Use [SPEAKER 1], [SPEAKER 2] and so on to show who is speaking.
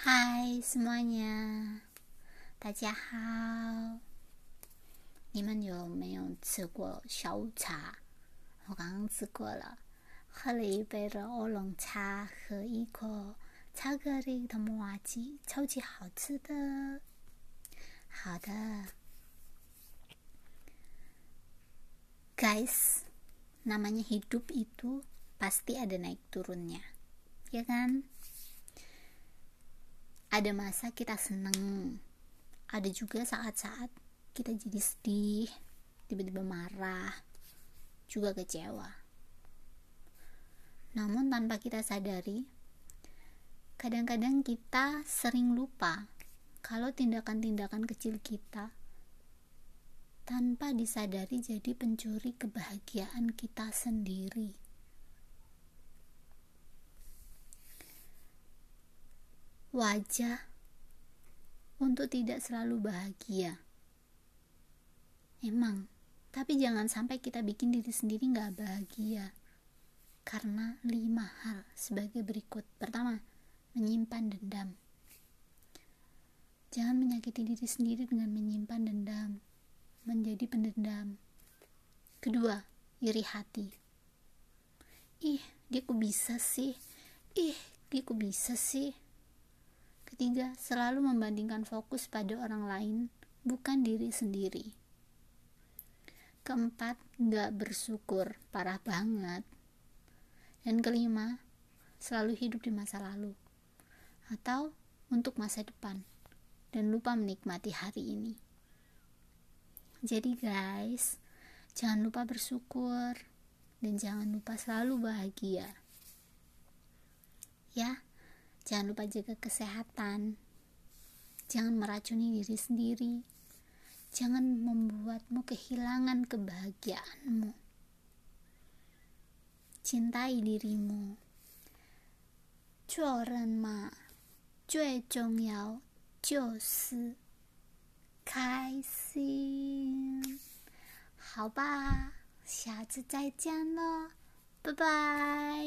[SPEAKER 1] 嗨，斯莫尼亚，大家好！你们有没有吃过下午茶？我刚刚吃过了，喝了一杯的乌龙茶，和一颗巧克力的摩卡，超级好吃的。好的，Guys，那么呢，hidup itu pasti ada naik turunnya，ya kan？Ada masa kita seneng ada juga saat-saat kita jadi sedih tiba-tiba marah juga kecewa namun tanpa kita sadari kadang-kadang kita sering lupa kalau tindakan-tindakan kecil kita tanpa disadari jadi pencuri kebahagiaan kita sendiri. Wajah untuk tidak selalu bahagia. Emang, tapi jangan sampai kita bikin diri sendiri nggak bahagia. Karena lima hal sebagai berikut. Pertama, menyimpan dendam. Jangan menyakiti diri sendiri dengan menyimpan dendam menjadi pendendam. Kedua, iri hati. Ih, dia kok bisa sih? Ih, dia kok bisa sih? Ketiga, selalu membandingkan fokus pada orang lain, bukan diri sendiri. Keempat, gak bersyukur, parah banget. Dan kelima, selalu hidup di masa lalu. Atau untuk masa depan. Dan lupa menikmati hari ini. Jadi guys, jangan lupa bersyukur dan jangan lupa selalu bahagia. Ya, jangan lupa jaga kesehatan. Jangan meracuni diri sendiri. Jangan membuatmu kehilangan kebahagiaanmu. Cintai dirimu. 做人嘛，最重要就是开心，好吧，下次再见了，拜拜。